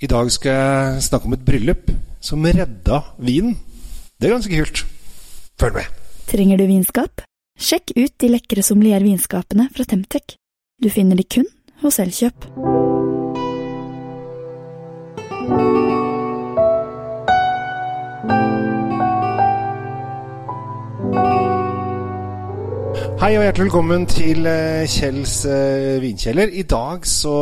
I dag skal jeg snakke om et bryllup som redda vinen. Det er ganske kult. Følg med. Trenger du vinskap? Sjekk ut de lekre sommeliervinskapene fra Temtec. Du finner de kun hos Elkjøp. Hei og hjertelig velkommen til eh, Kjells eh, vinkjeller. I dag så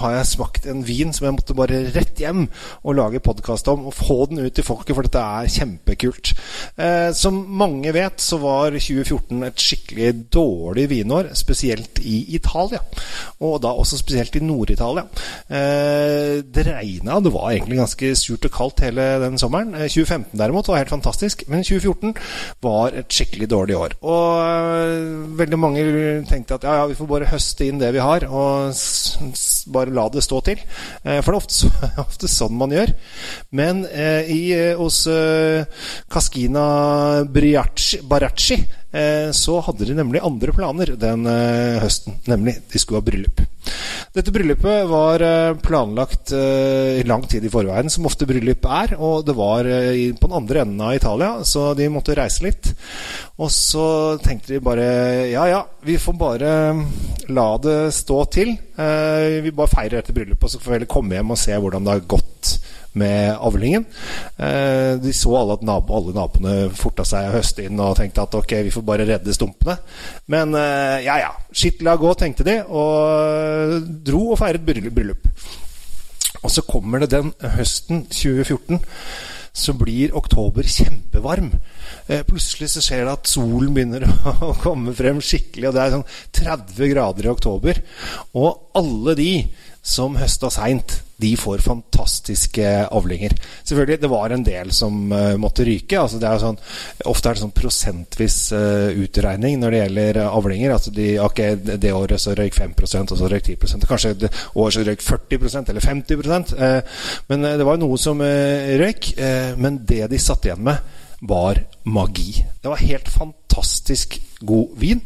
har jeg smakt en vin som jeg måtte bare rett hjem og lage podkast om og få den ut til folket, for dette er kjempekult. Eh, som mange vet, så var 2014 et skikkelig dårlig vinår, spesielt i Italia. Og da også spesielt i Nord-Italia. Det regna, det var egentlig ganske surt og kaldt hele den sommeren. Eh, 2015 derimot var helt fantastisk, men 2014 var et skikkelig dårlig år. Og veldig mange tenkte at ja, ja, vi får bare høste inn det vi har, og bare la det stå til. Eh, for det er ofte, ofte sånn man gjør. Men eh, i, eh, hos eh, Cascina Briacci, Baracci eh, så hadde de nemlig andre planer den eh, høsten. Nemlig, de skulle ha bryllup. Dette bryllupet var planlagt i lang tid i forveien, som ofte bryllup er. Og det var på den andre enden av Italia, så de måtte reise litt. Og så tenkte de bare ja ja, vi får bare la det stå til. Eh, vi bare feirer dette bryllupet, så får vi heller komme hjem og se hvordan det har gått med avlingen. Eh, de så alle at nabo, alle naboene forta seg å høste inn og tenkte at ok, vi får bare redde stumpene. Men eh, ja ja, skitt la gå, tenkte de, og dro og feiret bryllup. Og så kommer det den høsten 2014 så blir oktober kjempevarm. Eh, plutselig så skjer det at solen begynner å komme frem skikkelig, og det er sånn 30 grader i oktober. Og alle de som høsta seint, de får fantastiske avlinger. Selvfølgelig, det var en del som uh, måtte ryke. altså er sånn, Ofte er det sånn prosentvis uh, utregning når det gjelder eh, avlinger. altså de, ok, Det året så røyk 5% og så røyk 10% Kanskje det året så røyk 40% eller 50 uh, Men det var noe som røyk. Men det de satt igjen med, var magi. Det var helt fantastisk god vin.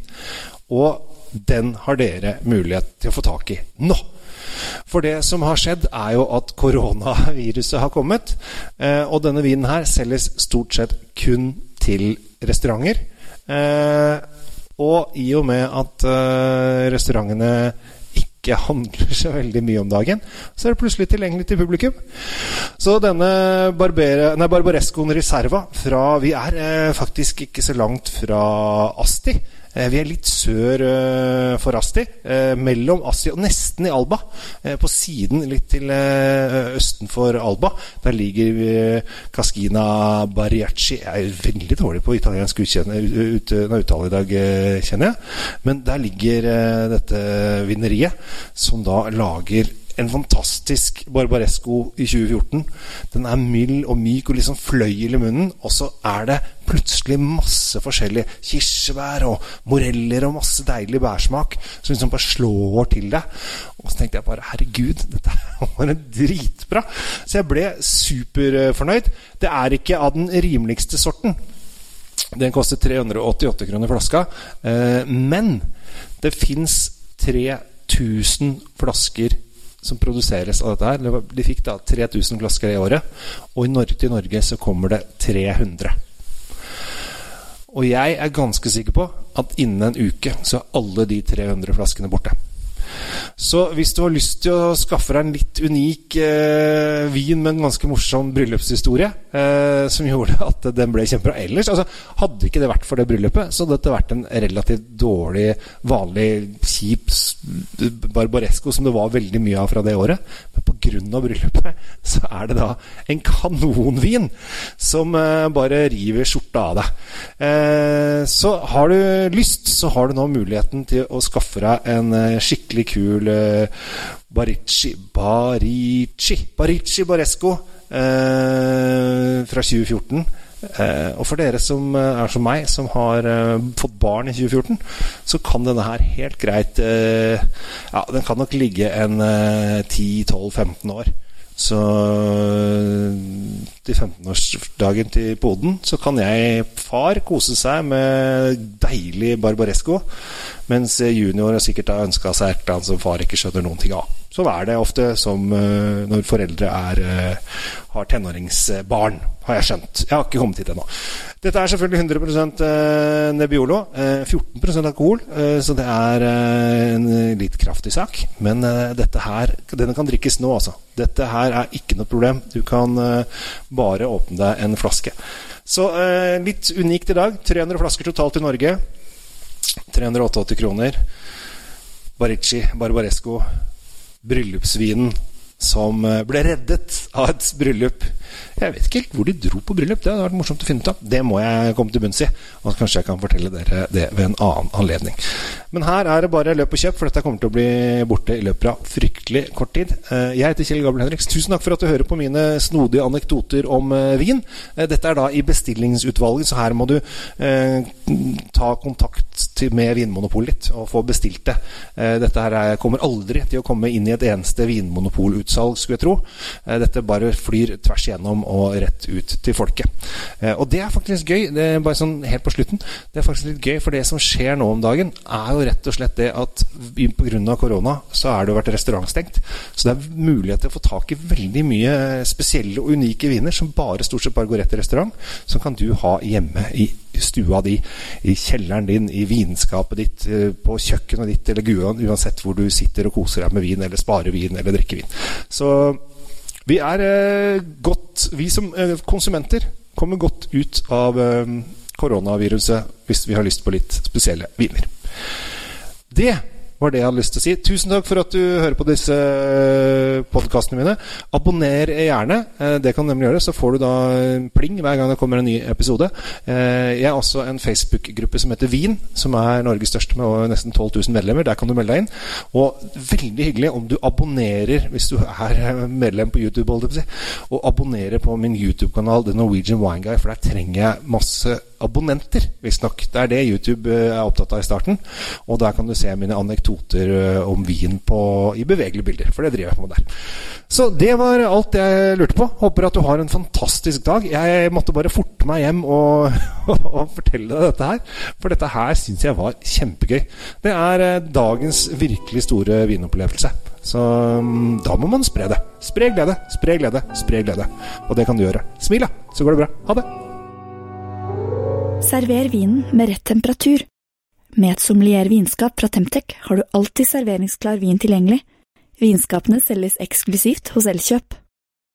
Og den har dere mulighet til å få tak i nå. For det som har skjedd, er jo at koronaviruset har kommet. Eh, og denne vinen her selges stort sett kun til restauranter. Eh, og i og med at eh, restaurantene ikke handler så veldig mye om dagen, så er det plutselig tilgjengelig til publikum. Så denne Barbere, nei, Barbarescoen Reserva fra Vi er faktisk ikke så langt fra Asti. Eh, vi er litt sør eh, for Asti, eh, mellom Asti og nesten i Alba. På siden litt til østen for Alba. Der ligger Cascina Bariacci. Jeg er veldig dårlig på italiensk uttale i dag, kjenner jeg. Men der ligger dette vineriet, som da lager en fantastisk Barbaresco i 2014. Den er mild og myk og liksom fløyel i munnen. Og så er det plutselig masse forskjellige kirsebær og moreller og masse deilig bærsmak som liksom bare slår til deg. Og så tenkte jeg bare herregud, dette var dritbra. Så jeg ble superfornøyd. Det er ikke av den rimeligste sorten. Den koster 388 kroner flaska. Eh, men det fins 3000 flasker som produseres av dette her. De fikk da 3000 flasker i året. Og i Norge, til Norge så kommer det 300. Og jeg er ganske sikker på at innen en uke så er alle de 300 flaskene borte. Så hvis du har lyst til å skaffe deg en litt unik eh, vin med en ganske morsom bryllupshistorie, eh, som gjorde at den ble kjempebra ellers altså, Hadde ikke det vært for det bryllupet, så hadde dette vært en relativt dårlig, vanlig, kjip barbaresco som det var veldig mye av fra det året. Men pga. bryllupet så er det da en kanonvin som eh, bare river skjorta av deg. Eh, så har du lyst, så har du nå muligheten til å skaffe deg en eh, skikkelig kul Barici Barici Barici Baresco fra 2014. Eh, og for dere som eh, er som meg, som har eh, fått barn i 2014, så kan denne her helt greit Ja, den kan nok ligge en eh, 10-12-15 år. Så til 15-årsdagen til poden, så kan jeg far kose seg med deilig barbaresco, mens junior sikkert har ønska seg et som far ikke skjønner noen ting av. Sånn er det ofte som uh, når foreldre er, uh, har tenåringsbarn, har jeg skjønt. Jeg har ikke kommet hit ennå. Dette er selvfølgelig 100 uh, Nebbiolo. 14% alkohol, så det er en litt kraftig sak. Men dette her, denne kan drikkes nå, altså. Dette her er ikke noe problem. Du kan bare åpne deg en flaske. Så litt unikt i dag. 300 flasker totalt i Norge. 388 kroner. Barici, Barbaresco, bryllupsvinen som eh, ble reddet av et bryllup. Jeg vet ikke helt hvor de dro på bryllup. Det hadde vært morsomt å finne ut av. Det må jeg komme til bunns i. Og kanskje jeg kan fortelle dere det ved en annen anledning. Men her er det bare løp og kjøp, for dette kommer til å bli borte i løpet av fryktelig kort tid. Eh, jeg heter Kjell Gabriel Henriks. Tusen takk for at du hører på mine snodige anekdoter om eh, vin. Dette er da i bestillingsutvalget, så her må du ta kontakt med Vinmonopolet ditt og få bestilt det. Dette her kommer aldri til å komme inn i et eneste vinmonopolutsalg, skulle jeg tro. Eh, dette bare flyr tvers igjennom og rett ut til folket. Eh, og det er faktisk gøy. Det er bare sånn helt på slutten. Det er faktisk litt gøy, for det som skjer nå om dagen, er jo rett og slett det at pga. korona så er det jo vært restaurantstengt. Så det er mulighet til å få tak i veldig mye spesielle og unike viner som bare stort sett bare går rett til restaurant. Som kan du ha hjemme i stua di, i kjelleren din, i vinskapet ditt, eh, på kjøkkenet ditt eller uansett hvor du sitter og koser deg med vin, eller sparer vin, eller drikker vin. Så vi er eh, godt Vi som eh, konsumenter kommer godt ut av koronaviruset hvis vi har lyst på litt spesielle viner. Det var det jeg hadde lyst til å si. Tusen takk for at du hører på disse eh, podkastene mine. Abonner gjerne. Eh, det kan du nemlig gjøre. Så får du da pling hver gang det kommer en ny episode. Eh, jeg har også en Facebook-gruppe som heter Wien, som er Norges største med nesten 12 000 medlemmer. Der kan du melde deg inn. Og veldig hyggelig om du abonnerer, hvis du er medlem på YouTube, og abonnerer på min YouTube-kanal The Norwegian Wine Guy, for der trenger jeg masse abonnenter, visstnok. Det er det YouTube eh, er opptatt av i starten. Og der kan du se mine anekdoter eh, om vin på, i bevegelige bilder. For det driver jeg på med der. Så det var alt jeg lurte på. Håper at du har en fantastisk dag. Jeg måtte bare forte meg hjem og, og fortelle deg dette her. For dette her syns jeg var kjempegøy. Det er eh, dagens virkelig store vinopplevelse. Så mm, da må man spre det. Spre glede, spre glede, spre glede. Og det kan du gjøre. Smil, da, så går det bra. Ha det. Server vinen med rett temperatur. Med et sommelier vinskap fra Temtec har du alltid serveringsklar vin tilgjengelig. Vinskapene selges eksklusivt hos Elkjøp.